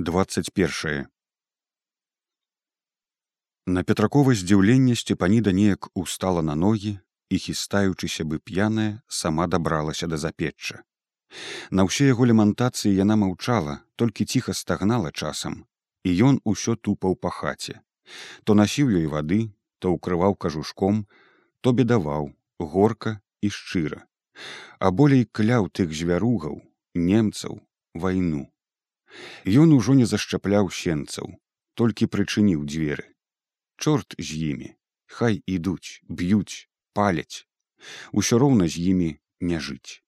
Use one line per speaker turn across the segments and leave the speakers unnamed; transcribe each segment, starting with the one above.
21 На петракова здзіўленне сцепаніда неяк устала на ногі і хістаючыся бы п'яная сама дабралася да запечча. На ўсе яго лемантацыі яна маўчала, толькі ціха стагнала часам, і ён усё тупаў па хаце. То насіў ёй вады, то ўкрываў кажушком, то бедаваў, горка і шчыра. А болей кляў тых звяругаў, немцаў, вайну. Ён ужо не зашчапляў сенцаў, толькі прычыніў дзверы. Чорт з імі, хай ідуць, б'юць, паляць. Усё роўна з імі не жыць.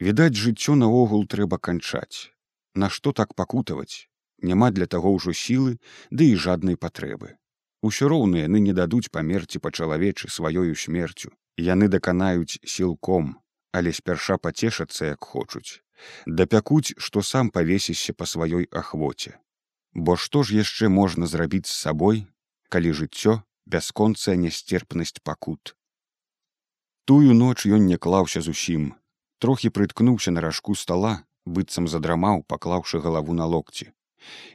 Відаць, жыццё наогул трэба канчаць. Нашто так пакутаваць? Няма для таго ўжо сілы, ды і жаднай патрэбы. Усё роўна яны не дадуць памерці па-чалавечы сваёю смерцю. Яны даканаюць сілком, але спярша пацешацца як хочуць дапякуць, што сам павесішся па сваёй ахвоце. Бо што ж яшчэ можна зрабіць з сабой, калі жыццё бясконцая нясцерпнасць пакут. Тую ноч ён не клаўся зусім, трохі прыткнуўся на ражку стала, быццам задрамаў, паклаўшы галаву на локці.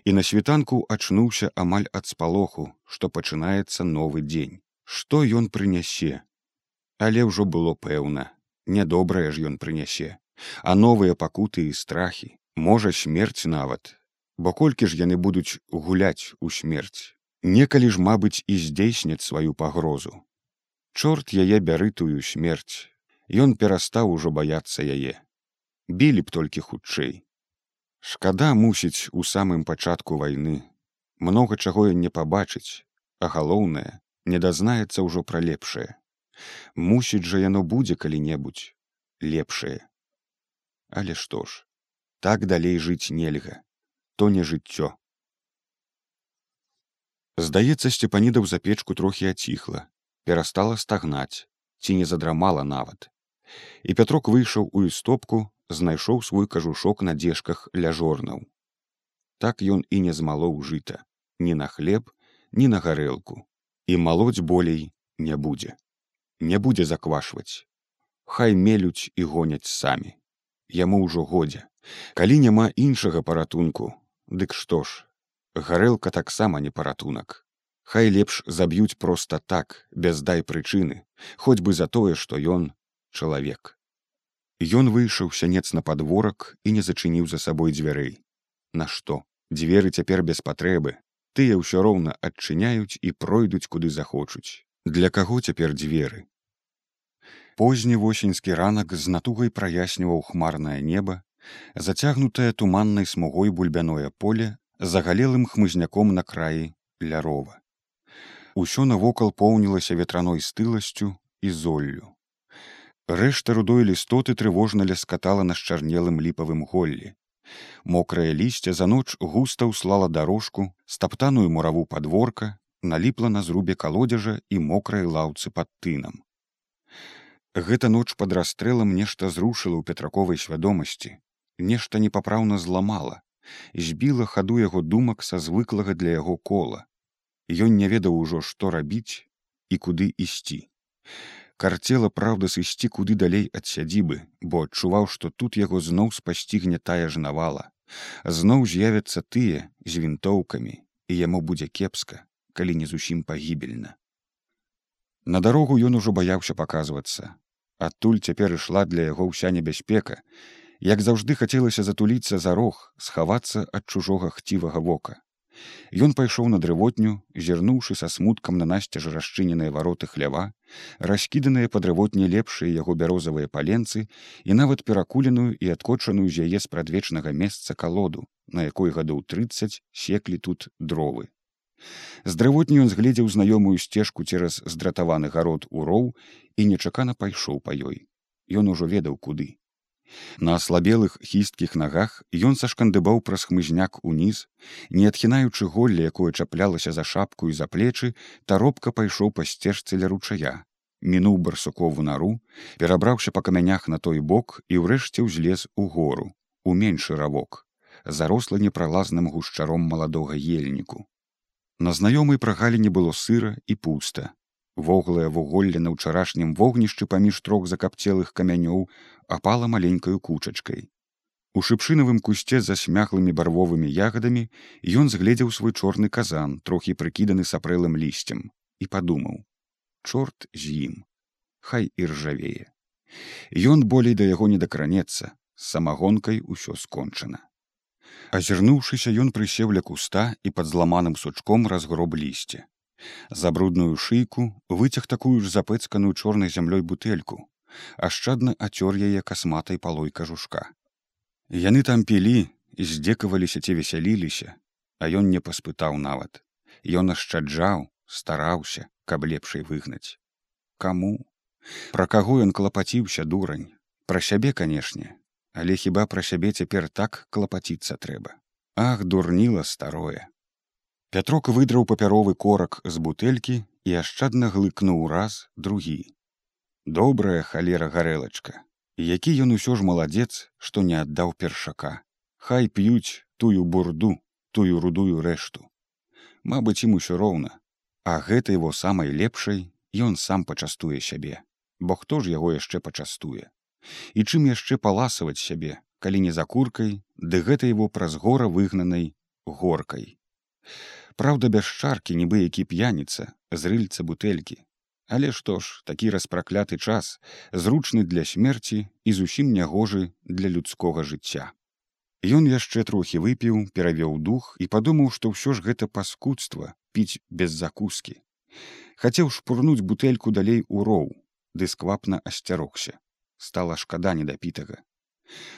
І на світанку ачнуўся амаль ад спалоху, што пачынаецца новы дзень. Што ён прынясе? Але ўжо было пэўна, нядобрае ж ён прынясе а новыя пакуты і страхі можа смерць нават. Бо колькі ж яны будуць гуляць у смерць? Некалі ж мабыць і здзейсняць сваю пагрозу. Чорт яе бяры тую смерць. Ён перастаў ужо баяцца яе. Білі б толькі хутчэй. Шкада мусіць у самым пачатку вайны. Многа чаго ён не пабачыць а галоўнае не дазнаецца ўжо пра лепшае. Мусіць жа яно будзе калі-небудзь лепшае Але што ж, так далей жыць нельга, то не жыццё. Здаецца, сцепаніда ў запечку трохі аціхла, перастала стагнаць, ці не задрамала нават. І Пятрок выйшаў у істопку, знайшоў свой кажушок на дзежках ля жорнаў. Так ён і не змалоў жыта, ні на хлеб, ні на гарэлку, і малоць болей не будзе. Не будзе заквашваць. Хай мелюць і гоняць самі яму ўжо годзе. Калі няма іншага паратунку дык што ж? Гарэлка таксама не паратунак. Хай лепш заб'юць проста так без дай прычыны хоць бы за тое што ён чалавек. Ён выйшаў сянец на падворак і не зачыніў за сабой дзвярэй. Нашто дзверы цяпер без патрэбы. Тыя ўсё роўна адчыняюць і пройдуць куды захочуць. Для каго цяпер дзверы Позні восеньскі ранак з натугай праясніваў хмарнае неба, зацягнутае туманнай смугой бульбяное поле загалелым хмызняком на краі ля рова. Усё навокал поўнілася ветраной стыласцю і золлю. Рэшта рудой лістоты трывожна ляскатала на шчарнелым ліпавым голлі. Мокрае лісце за ноч густа ўслала дарожку, стаптаную мураву падворка, наліпла на зрубе калодзежа і мокрай лаўцы пад тынам. Гэта ноч пад расстрэлам нешта зрушыла ў петраковай свядомасці, нешта непапраўна зламала, збіла хаду яго думак са звыклага для яго кола. Ён не ведаў ужо, што рабіць і куды ісці. Карцела праўда сысці куды далей ад сядзібы, бо адчуваў, што тут яго зноў спасцігне тая ж навала. Зноў з'явяцца тыя з вінтоўкамі, і яму будзе кепска, калі не зусім пагібельна. На дарогу ён ужо баяўся паказвацца, адтуль цяпер ішла для яго ўся небяспека. Як заўжды хацелася затуліцца за рог схавацца ад чужога хцівага вока. Ён пайшоў на дрывотню зірнуўшы са смуткам на насцяж расчыненыя вароты хлява раскіданыя падрывотні лепшыя яго бярозавыя паленцы і нават перакуленую і адкочаную з яе спрадвечнага месца калоду на якой гадоў трыццаць секлі тут дровы З дрывотні ён згледзеў знаёмую сцежку цераз здратаваны гарод у роў і нечакана пайшоў па ёй. Ён ужо ведаў куды. На аслабелых хісткіх нагах ён сашкандыбаў праз хмызняк уніз, не адхінаючы голле, якое чаплялася за шапку і за плечы, таропка пайшоў па сцежцы ля ручая. Мінуў барсукову нару, перабраўся па камянях на той бок і ўрэшце ўзлез у гору, у меншы равок, зарослы непралазным гушчаром маладога ельніку. На знаёмай прагаліне было сыра і пуста. Воглае вуголле на ўчарашнім вогнішчы паміж трох закапцелых камянёў апала маленькаю кучачкай. У шыпшынавым кусце за смяхлымі барвовымі ягадамі ён згледзеў свой чорны казан, трохі прыкіданы сапрэлым лісцем і падумаў: Чорт з ім, Хай і ржавее. Ён болей да яго не дакранецца, з самагонкай усё скончана. Азірнуўшыся, ён прысеў ля куста і пад зламаным сучком разгроб лісце. За брудную шыйку выцяг такую ж запэцканую чорнай зямлёй бутэльку, ашчадна ацёр яе касматай палой кажушка. Яны там пілі, здзекаваліся ці весяліліся, а ён не паспытаў нават. Ён ашчаджаў, стараўся, каб лепшай выгнаць. Каму? Пра каго ён клапаціўся дурань, Пра сябе, канешне, але хіба пра сябе цяпер так клапаціцца трэба. Ах, дурніла старое. Пятрок выдраў папяровы корак з бутэлькі і ашчадна глыкнуў раз другі. Добрая халера гарэлачка, які ён усё ж маладзец, што не аддаў першака. Хай п'юць тую бурду, тую рудую рэшту. Мабыць, ім усё роўна, а гэта его самай лепшай ён сам пачастуе сябе, бо хто ж яго яшчэ пачастуе. І чым яшчэ паласаваць сябе, калі не за куркай, ды гэта его праз гора выгнанай горкай. Праўда, без шаркі нібы які п'яніца з рыльца бутэлькі, Але што ж такі распракляты час зручны для смерці і зусім нягожы для людскога жыцця. Ён яшчэ трохі выпіў, перавёў дух і падумаў, што ўсё ж гэта паскудства піць без закускі. Хацеў шпурнуць бутэльку далей у роў, ды сквапна асцярогся. Стала шкада недапітага.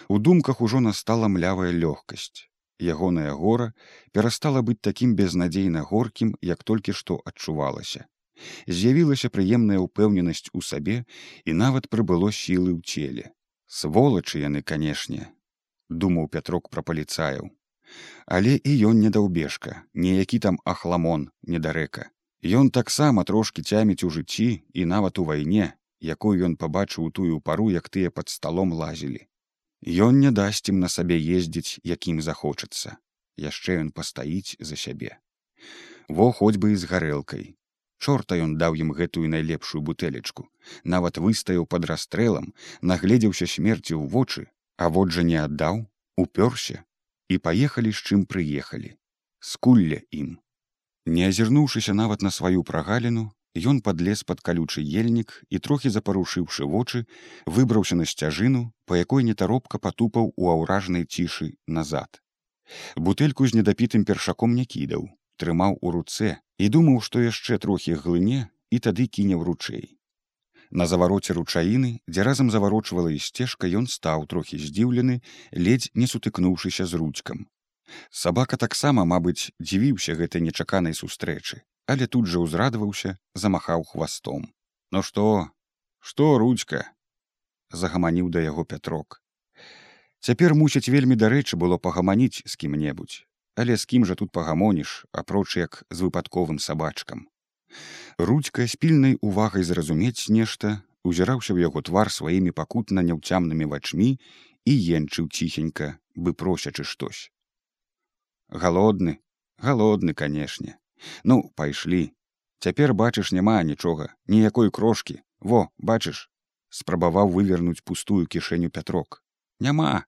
У думках ужо настала млявая лёгкасць. Ягоная гора перастала быць такім безнадзейна горкім, як толькі што адчувалася. З'явілася прыемная ўпэўненасць у сабе і нават прыбыло сілы ў целе. Сволачы яны канешне думаў пятрок пра паліцаяў але і ён не даўбежка неякі там ахламон недарэка. Ён таксама трошки цяміць у жыцці і нават у вайне якую ён пабачыў у тую пару як тыя пад сталом лазілі. Ён не дасць ім на сабе ездзіць якім захочацца. Яшчэ ён пастаіць за сябе. Во хоць бы і з гарэлкай. Чорта ён даў ім гэтую найлепшую бутэлечку. Нават выстаяў под расстрэлам нагледзеўся смерці ў вочы а вот жа не аддаў упёрся і паехалі з чым прыехалі. Скулля ім. Не азірнуўшыся нават на сваю прагаліну ён падлез пад калючы ельнік і трохі запарушыўшы вочы выбраўся на сцяжыну па якой нетаропка патупаў у аўражнай цішы назад бутэльку з недапітым першаком не кідаў трымаў у руцэ і думаў, што яшчэ трохі глыне і тады кіне ў ручэй. На завароце ручаіны, дзе разам заварочвала і сцежка, ён стаў трохі здзіўлены, ледзь не сутыкнуўшыся з ручкам. Сабака таксама, мабыць, дзівіўся гэтай нечаканай сустрэчы, але тут жа ўзрадаваўся, замахаў хвастом. Ну што, што ручка? загаманіў да яго пятрок. Цяпер мусіць вельмі дарэчы было пагаманіць з кім-небудзь але з кім жа тут пагамоніш апроч як з выпадковым сабачкам ручка з пільнай увагай зразумець нешта узіраўся ў яго твар сваімі пакутна няўцямнымі вачмі і енчыў ціхенька бы просячы штось галодны галодны канешне ну пайшлі. Цяпер бачыш няма нічога ніякой крошки во бачыш? Спрабаваў вывернуць пустую кішэню пятрок. Няма.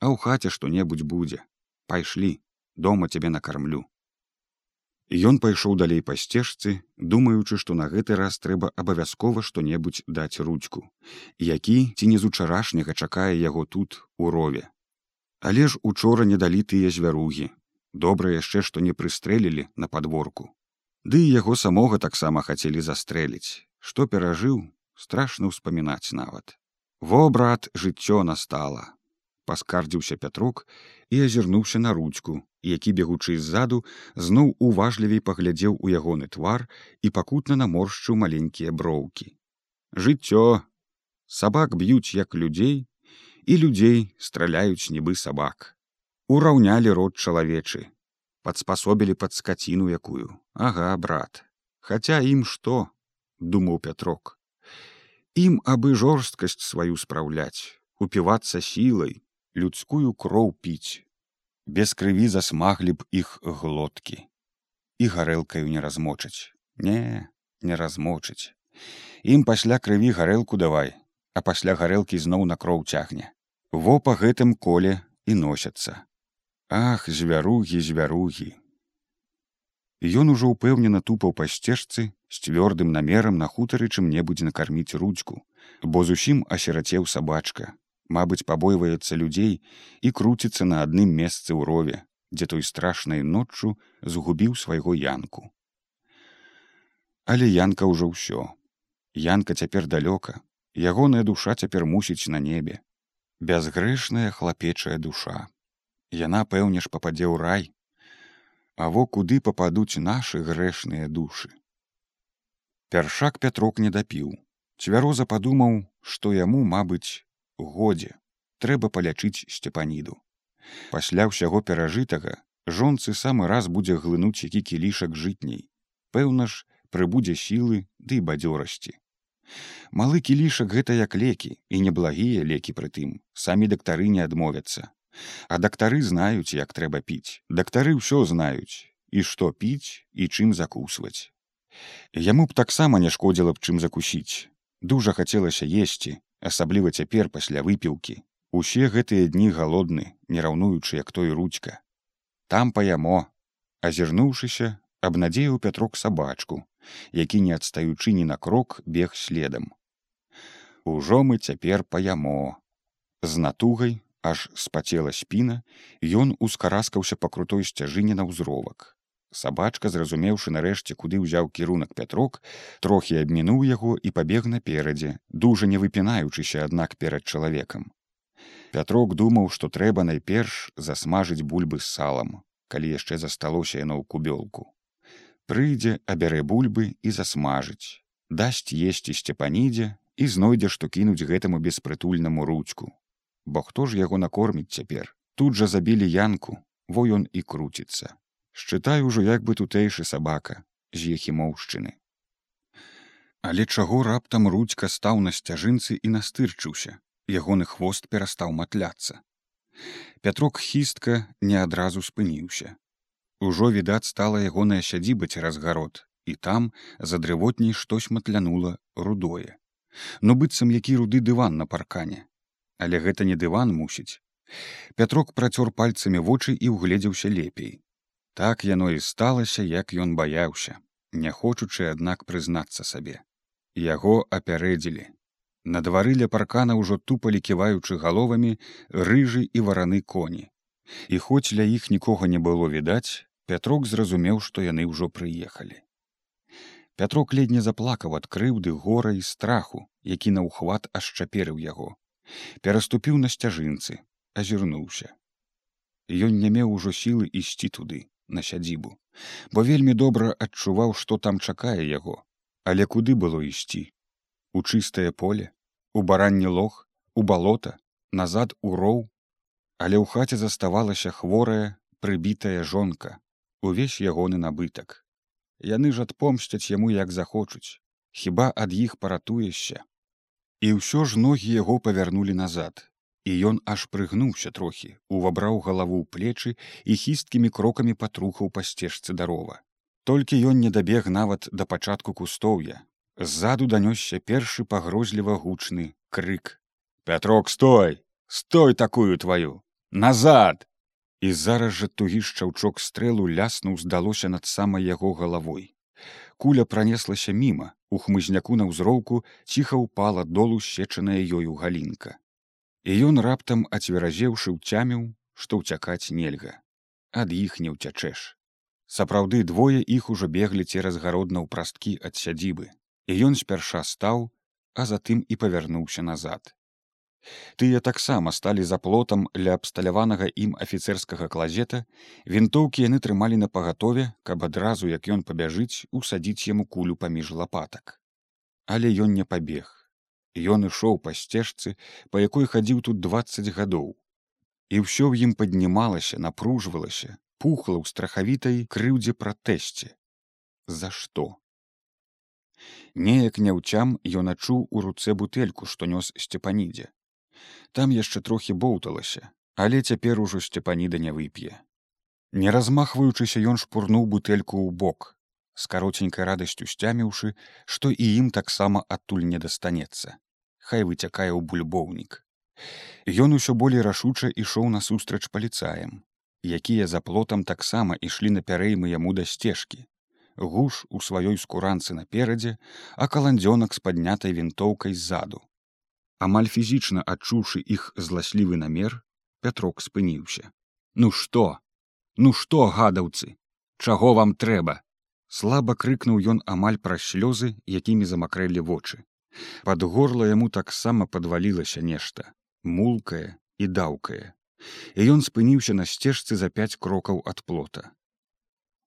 А ў хаце што-небудзь будзе. Пайшлі. Дома цябе накармлю. Ён пайшоў далей па сцежцы, думаючы, што на гэты раз трэба абавязкова што-небудзь даць ручку, які ці не з учарашняга чакае яго тут у рове. Але ж учора не далі тыя звяругі. Добра яшчэ, што не прыстрэлілі на падворку. Ды і яго самога таксама хацелі застрэліць, што перажыў, страшна ўспамінаць нават. Во брат жыццё настала, паскардзіўся пятрук і азірнуўся на ручку, які бегучы ззаду зноў уважлівей паглядзеў у ягоны твар і пакутна наморшчыў маленькія броўкі. Жыццё сабак б'юць як людзей і людзей страляюць нібы сабак. Ураўнялі род чалавечы, падспасобілі пад скаціну якую, ага брат, Хаця ім што, думаў пятрок. Ім абы жорсткасць сваю спраўляць, упівацца сілай, людскую кроў піць. Без крыві засмаглі б іх глоткі. І гарэлкаю не размочыць. Не не размочыць. Ім пасля крыві гарэлку давай а пасля гарэлкі зноў на кроў цягне. Во па гэтым коле і носяцца. Ах, звяругі, звяругі. Ён ужо ўпэўнена тупаў па сцежцы з цвёрдым намерам на хутары чым-небудзь накарміць ручку, бо зусім асірацеў сабачка, Мабыць, пабойваецца людзей і круціцца на адным месцы ў рове, дзе той страшнай ноччу згубіў свайго янку. Але янка ўжо ўсё. Янка цяпер далёка, ягоная душа цяпер мусіць на небе. Бязгрэшная хлапечая душа. Яна пэўне ж пападзе ў рай, А во куды пападуць нашы грэшныя душы. Пяршак пятрок не дапіў. Цвяроза падумаў, што яму, мабыць, годзе. Трэба палячыць сцепаніду пасля ўсяго перажытага жонцы самы раз будзе глынуць які кілішак жытняй пэўна ж прыбудзе сілы ды бадзёрасці. Малы кілішак гэта як лекі і неблагія лекі прытым. Самі дактары не адмовяцца а дактары знаюць як трэба піць. Дактары ўсё знаюць і што піць і чым закусваць. Яму б таксама не шкодзіла б чым закусіць. Дужа хацелася есці асабліва цяпер пасля выпіўкі. Усе гэтыя дні галодны не раўнуючы як той ручка там паямо. Азірнуўшыся абнадзеяў пятрок сабачку які не адстаючы ні на крок бег следам. Ужо мы цяпер паямо. З натугай аж спацела спіна ён ускараскаўся па крутой сцяжыне на ўзровак Сабачка, зразумеўшы нарэшце, куды ўзяў кірунак пятрок, трохі абмінуў яго і пабег наперадзе, дужа не выпінаючыся аднак перад чалавекам. Пятрок думаў, што трэба найперш засмажыць бульбы з салам, калі яшчэ засталося яно ў кубёлку. Прыйдзе, абярэ бульбы і засмажыць, дасць есці сцепанідзе і знойдзе, што кінуць гэтаму беспрытульнаму ручку. Бо хто ж яго накорміць цяпер? Тут жа забілі янку, во ён і круціцца. Счытай ужо як бы тутэйшы сабака з ехімоўшчыны але чаго раптам рудзька стаў на сцяжынцы і настырчыўся? Ягоны хвост перастаў матляцца. Пятрок хістка не адразу спыніўся. Ужо відаць стала ягоная сядзіба цераз гарод і там за дрывотней штось матлянула рудое. Ну быццам які руды дыван на паркане але гэта не дыван мусіць пятрок працёр пальцамі вочы і ўгледзеўся лепей Так яно і сталася, як ён баяўся, не хочучы, аднак прызнацца сабе. Яго апярэдзілі. На двары ля паркана ўжо тупалі ківаючы галовамі рыжы і вараны коні. І хоць ля іх нікога не было відаць, Пятрок зразумеў, што яны ўжо прыехалі. Пятрок ледне заплакаў ад крыўды гора і страху, які на ўхват ашчаперыў яго. Пераступіў на сцяжынцы, азірнуўся. Ён не меў ужо сілы ісці туды на сядзібу, бо вельмі добра адчуваў, што там чакае яго, але куды было ісці? У чыстае поле у баранні лог у балота назад у роў? Але ў хаце заставалася хворая прыбітая жонка увесь ягоны набытак. Яны ж адпомсцяць яму як захочуць. Хіба ад іх паратуешся і ўсё ж ногі яго павярнулі назад. І ён аж прыгнуўся трохі увабраў галаву ў плечы і хісткімі крокамі патрухаў па сцежцы дарова. Толькі ён не дабег нават да пачатку кустоўя. Ззаду данёсся першы пагрозліва гучны крык. Пятрок стой! Стой такую тваю! Назад! І зараз жа тугі шчаўчок стрэлу ляснуў здалося над самай яго галавой куля пранеслася міма у хмызняку на ўзроўку ціха ўпала долу сечаная ёю галінка. І ён раптам ацверазеўшы ўцяміў што ўцякаць нельга. Ад іх не ўцячэш. Сапраўды двое іх ужо беглі цераз гародна ў прасткі ад сядзібы. І ён спярша стаў а затым і павярнуўся назад тыя таксама сталі за плотам ля абсталяванага ім афіцэрскага клазета вінтоўкі яны трымалі на пагатове каб адразу як ён пабяжыць усадзіць яму кулю паміж лапатак але ён не пабег Ён ішоў па сцежцы, па якой хадзіў тут двадцать гадоў. І ўсё ў ім паднімалася, напружвалася, пухла ў страхавітай крыўдзе пратэсце. За што? Неяк няўцям ён адчуў у руцэ бутэльку, што нёс сцепанідзе. Там яшчэ трохі боўталася, але цяпер ужо сцепаніда не вып'е. Не размахваючыся ён шпурнуў бутэльку ў бок, з кароценькай радасцю сцяміўшы, што і ім таксама адтуль не дастанецца хай выцякае ў бульбоўнік Ён усё болей рашуча ішоў насустрач паліцаем, якія за плотам таксама ішлі на пярэймы яму да сцежкі. Гуш у сваёй скуранцы наперадзе, а каландзёнак з паднятай вінтоўкай ззаду. Амаль фізічна адчуўшы іх зласлівы намер, Пятрок спыніўся. Ну што? Ну што, гадаўцы, Чаго вам трэба? Слаба крыкнуў ён амаль праз слёзы, якімі замакрэлі вочы. Пад горла яму таксама падвалілася нешта, мулкае і даўкае. І ён спыніўся на сцежцы за пяць крокаў ад плота.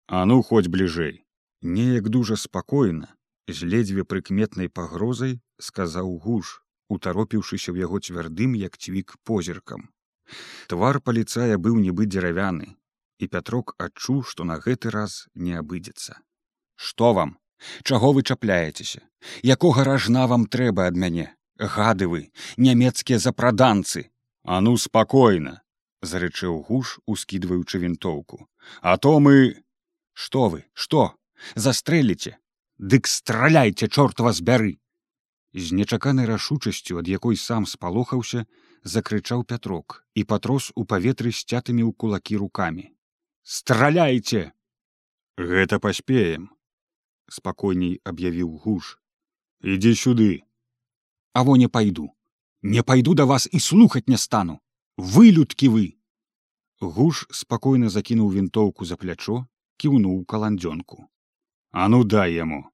А ну хоць бліжэй, неяк дужа спакойна, з ледзьве прыкметнай пагрозай сказаў гуш, утаропіўшыся ў яго цвярдым, як цвік позіркам. Твар паліцая быў нібы дзеравяны, і пятрок адчуў, што на гэты раз не абыдзецца. Что вам? Чаго вы чапляецеся? Якога ражна вам трэба ад мяне? Гады вы нямецкія запраданцы а ну спакойна зарэчыў гуш ускідваючы вінтоўку. А то мы что вы? Что застрэліце? Дык страляйце чорт вас бяры з нечаканай рашучасцю ад якой сам спалохаўся закрычаў пятрок і патрос у паветры сцятымі ў кулакі рукамі. Страляйце! Гэта паспеем спакойней аб'явіў гуш ідзі сюды! А во не пайду. Не пайду да вас і слухаць не стану. Вылюдкі вы! Гуш спакойна закінуў вінтоўку за плячо кіўнуў каландзёнку. А ну дай яму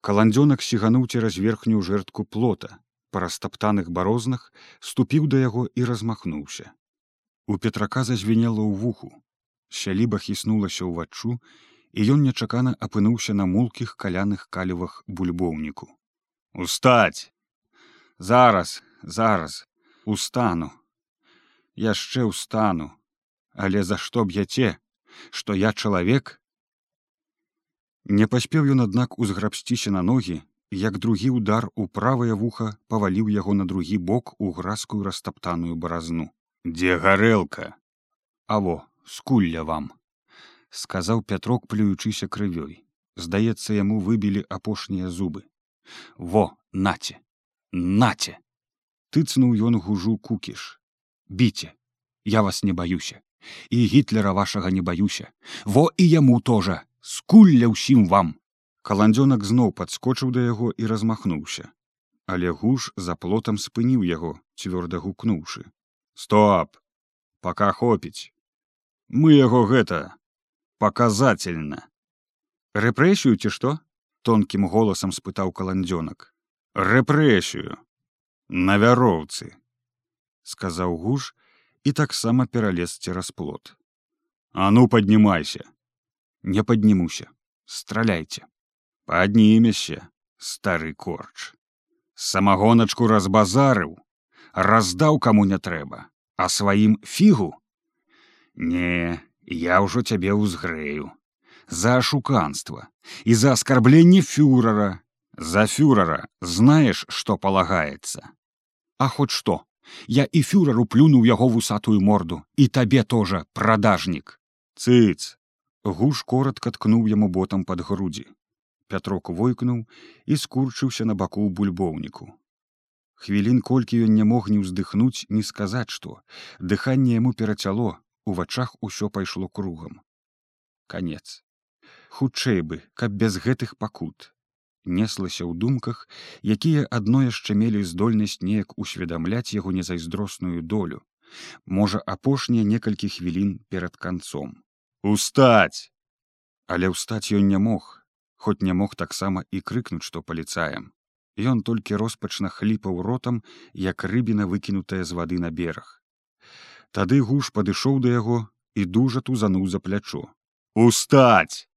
каландзёнак сігануў цераз верхнюю жэртку плота па растаптаных барознах ступіў да яго і размахнуўся у петрака зазвенела ў вуху сяліба хіснулася ўваччу і ён нечакана апынуўся на мулкіх каляных калівах бульбоўніку. Устаць! Зараз, зараз, устану. Яшчэ ўстану, але за што б'яце, што я чалавек? Не паспеў ён, аднак узграбсціся на ногі, як другі ўдар у правае вуха паваліў яго на другі бок у гразкую растаптаную баразну. Дзе гарэлка? Аво, скульля вам сказаў пятрок плюючыся крывёй. Здаецца яму выбілі апошнія зубы. Во наце наце тыцнуў ён гужу кукіш. Біце я вас не баюся. І гітлера вашага не баюся. Во і яму тоже скульля ўсім вам! Каландзёнак зноў падскочыў да яго і размахнуўся. Але гуш за плотам спыніў яго цвёрда гукнуўшы. Стоп! Пока хопіць! Мы яго гэта показательно рэпрэсію ці што тонкім голасам спытаў каландзёнак. Рэпрэсію! На вяроўцы сказаў гуш і таксама пералез цераз плот. А ну поднімайся не паднімуся страляйце паднімеся стары корч самагоначку разбазарыў раздаў каму не трэба а сваім фігу не я ўжо цябе ўзгрэю за ашуканства і за аскарбленне фюрара за фюрара знаеш што палагаецца а хоць што я і фюрару плюнуў яго вусатую морду і табе тоже продажнік цыц гуш коротко ткнуў яму ботам под грудзі. Пятрок войкнуў і скурчыўся на баку бульбоўніку. Хвілін колькі ён не мог не ўздыхнуць не сказаць што. Дыханне яму перацяло у вачах усё пайшло кругам. Конец хутчэй бы каб без гэтых пакут. Неслася ў думках якія адно яшчэ мелі здольнасць неяк усведамляць яго незайздросную долю. Можа апошнія некалькі хвілін перад канцом устаць але ўстаць ён не мог хоць не мог таксама і крыкнуць што паліцаем Ён толькі роспачна хліпаў ротам як рыбіна выкінутая з вады на бераг Тады гуш падышоў да яго і дужа тузануў за плячо. Устаць!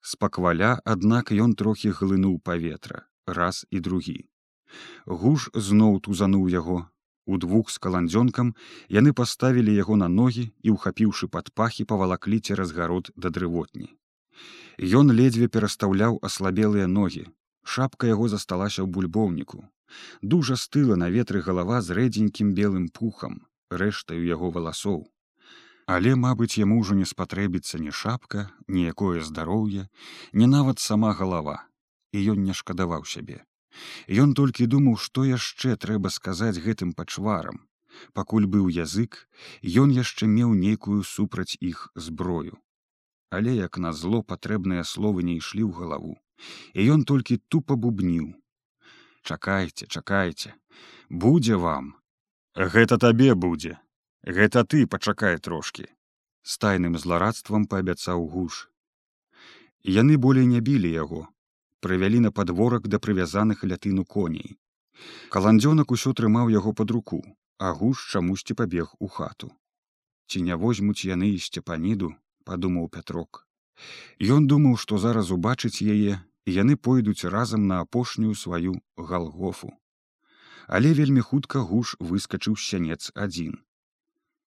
Спакваля, аднак ён трохі глынуў паветра, раз і другі. Гуш зноў тузануў яго. Удвух з каландзёнкам яны паставілі яго на ногі і, ухапіўшы пад пахі, павалаклі цераз гарод да дрывотні. Ён ледзьве перастаўляў аслабелыя ногі. Шапка яго засталася ў бульбоўніку. Дужа стыла на ветры галава з рэдзенькім белым пухам, рэштаю яго валасоў. Але, мабыць, яму ўжо не спатрэбіцца ні шапка, ніякое здароўе, не нават сама галава, і ён не шкадаваў сябе. Ён толькі думаў, што яшчэ трэба сказаць гэтым пачварам,
пакуль быў язык ён яшчэ меў нейкую супраць іх зброю. Але як назло патрэбныя словы не ішлі ў галаву. І ён толькі тупо бубніў. Чакайце чакайце будзе вам! Гэта табе будзе. Гэта ты пачакай трошки з тайным зларадствам паабяцаў гуш. Яны болей не білі яго прывялі на падворак да прывязаных лятыну коней. Каландзёнак усё трымаў яго пад руку а гуш чамусьці пабег у хату. Ці не возьмуць яны і сцепаніду падумаў пятрок. Ён думаў што зараз убачыць яе і яны пойдуць разам на апошнюю сваю галгофу. Але вельмі хутка гуш выскачыў сянец адзін.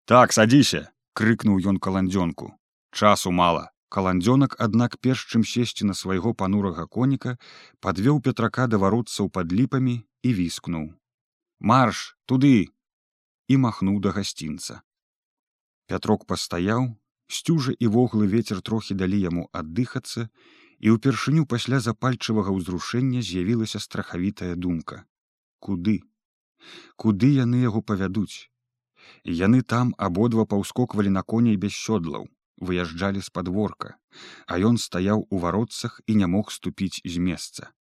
Так садзіся крыкнуў ён каландзёнку. Часу мала каландзёнак аднак перш чым сесці на свайго панурага коніка падвёў петрака да варотцаў пад ліпамі і віскнуў. Марш туды! і махнуў да гасцінца. Пятрок пастаяў сцюжа і воглы вецер трохі далі яму аддыхацца і ўпершыню пасля запальчывага ўзрушэння з'явілася страхавітая думка. Куды? Куды яны яго павядуць? Яны там абодва паўскоквалі на коней без сёдлаў выязджалі з падворка а ён стаяў у варотцах і не мог ступіць з месца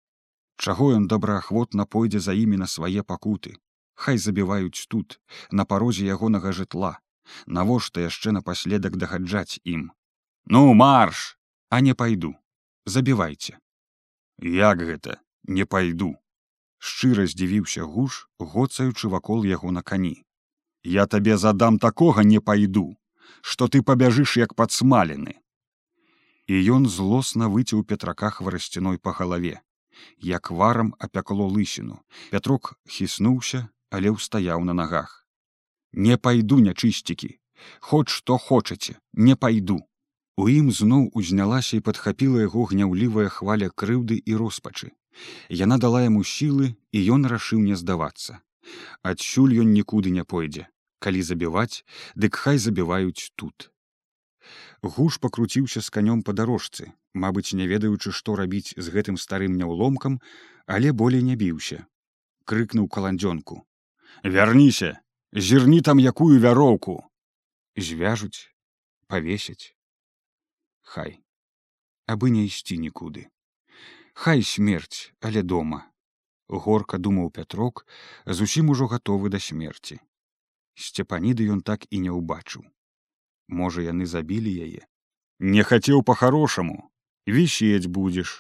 Чаго ён добраахвотна пойдзе за імі на свае пакуты. Хай забіваюць тут, на парозе ягонага жытла. Навошта яшчэ напаследак дагаджаць ім. Ну марш, а не пайду. Забівайце. Як гэта не пайду. Шчыра здзівіўся гуш, гоцаючы вакол яго на кані. Я табе задам такога не пайду, што ты пабяжыш як падсмалены. І ён злосна выцеў петраках варасцяной па галаве як варам апякло лысіну пятрок хіснуўся але ўстаяў на нагах не пайду нячысцікі хоць што хочаце не пайду у ім зноў узнялася і падхапіла яго гняўлівая хваля крыўды і роспачы. Яна дала яму сілы і ён рашыў не здавацца. Адсюль ён нікуды не пойдзе калі забіваць дык хай забіваюць тут. Гуш пакруціўся з канём па дарожцы мабыць не ведаючы што рабіць з гэтым старым няўломкам але болей не біўся. Крыкнуў каландзёнку. Вярніся! Зірні там якую вяроўку! Звяжуць павесяць хай абы не ісці нікуды хай смерць але дома горка думаў пятрок зусім ужо гатовы да смерці сцепаніды ён так і не ўбачыў. Можа яны забілі яе. Не хацеў по-харошаму вісець будзеш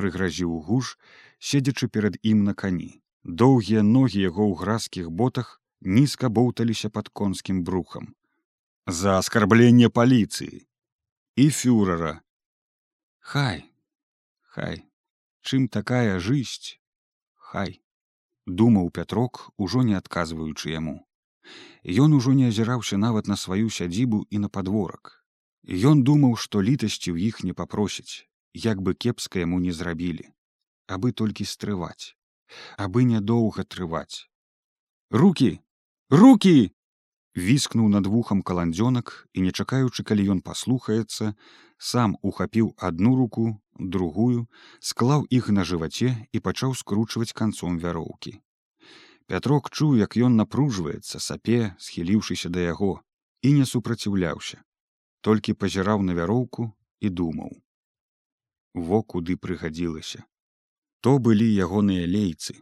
прыгразіў гуш седзячы перад ім на кані. Доўгія ногі яго ў гразкіх ботах нізка боўталіся пад конскім брухам. За аскарбленне паліцыі і фюрера хай хай чым такая жысць хай думаў пятрок ужо не адказваючы яму Ён ужо не азіраўся нават на сваю сядзібу і на падворак. Ён думаў, што літасці ў іх не папросяць, як бы кепска яму не зрабілі, абы толькі стрываць, абы нядоўга трываць. Рукі, рукі! віскнуў над вухам каландзёнак і не чакаючы, калі ён паслухаецца, сам ухапіў адну руку, другую, склаў іх на жываце і пачаў скручваць канцом вяроўкі. Пятрок чуў, як ён напружваецца сапе, схіліўшыся да яго і не супраціўляўся, толькі пазіраў на вяроўку і думаў. Во куды прыгадзілася. То былі ягоныя лейцы.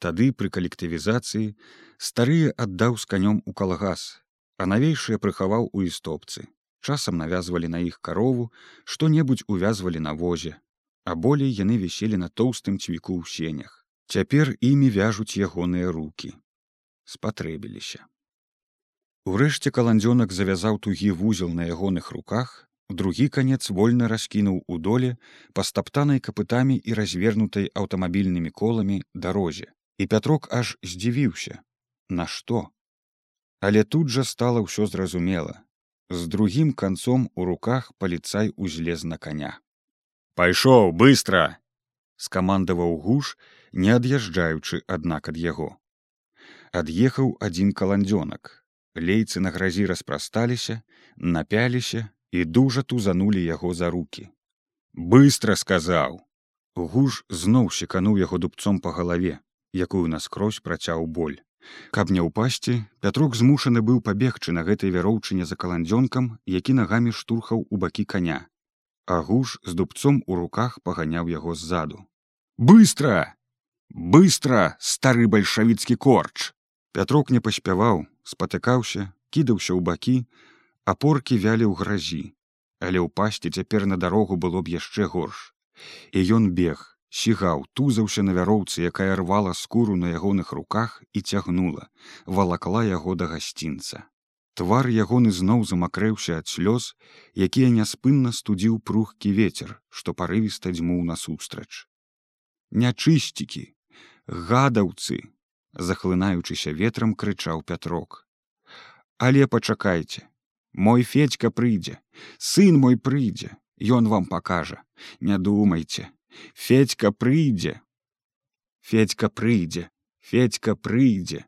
Тады пры калектывізацыі старыя аддаў з канём у калгас, а навейшыя прыхаваў у істопцы. Часам навязвалі на іх карову, што-небудзь увязвалі на возе, а болей яны віселі на тоўстым цвіку ў сенях. Цяпер імі вяжуць ягоныя руки. спатрэбіліся. Урэшце каландзёнак завязаў тугі вузел на ягоных руках, другі канец вольна раскінуў у доле па стаптанай капытамі і развернутай аўтамабільнымі коламі дарозе. І пятрок аж здзівіўся, Нашто? Але тут жа стала ўсё зразумела. З другім канцом у руках паліцай узлез на каня. Пайшоў быстро! скамандаваў гуш, не ад'язджаючы аднак ад яго. Ад'ехаў адзін каландзёнак. Лейцы на гразі распрасталіся, напяліся і дужа тузанулі яго за руки. Быстро сказаў. Гуш зноў секануў яго дубцом па галаве, якую наскрозь працяў боль. Каб не ўпасці, пятрок змушаны быў пабегчы на гэтай вяроўчыне за каландзёнкам, які нагамі штурхаў у бакі каня. Агуш з дубцом у руках паганяў яго ззаду. Быстро! Быстро, стары бальшавіцкі корч! Пятрок не паспяваў, спатыкаўся, кідаўся ў бакі, апоркі вялі ў гразі, але ўпасці цяпер на дарогу было б яшчэ горш. І ён бег, сігаў тузаўся на вяроўцы якая рвала скуру на ягоных руках і цягнула валакла яго да гасцінца твар ягоны зноў замакрэўся ад слёз якія няспынна студзіў прухкі ветер што парывіста дзьмуў насустрач нячысцікі гадаўцы захлынаючыся ветрам крычаў пятрок але пачакайце мой федька прыйдзе сын мой прыйдзе ён вам пакажа не думайце Федька прыйдзе. Федька прыйдзе, Федька прыйдзе.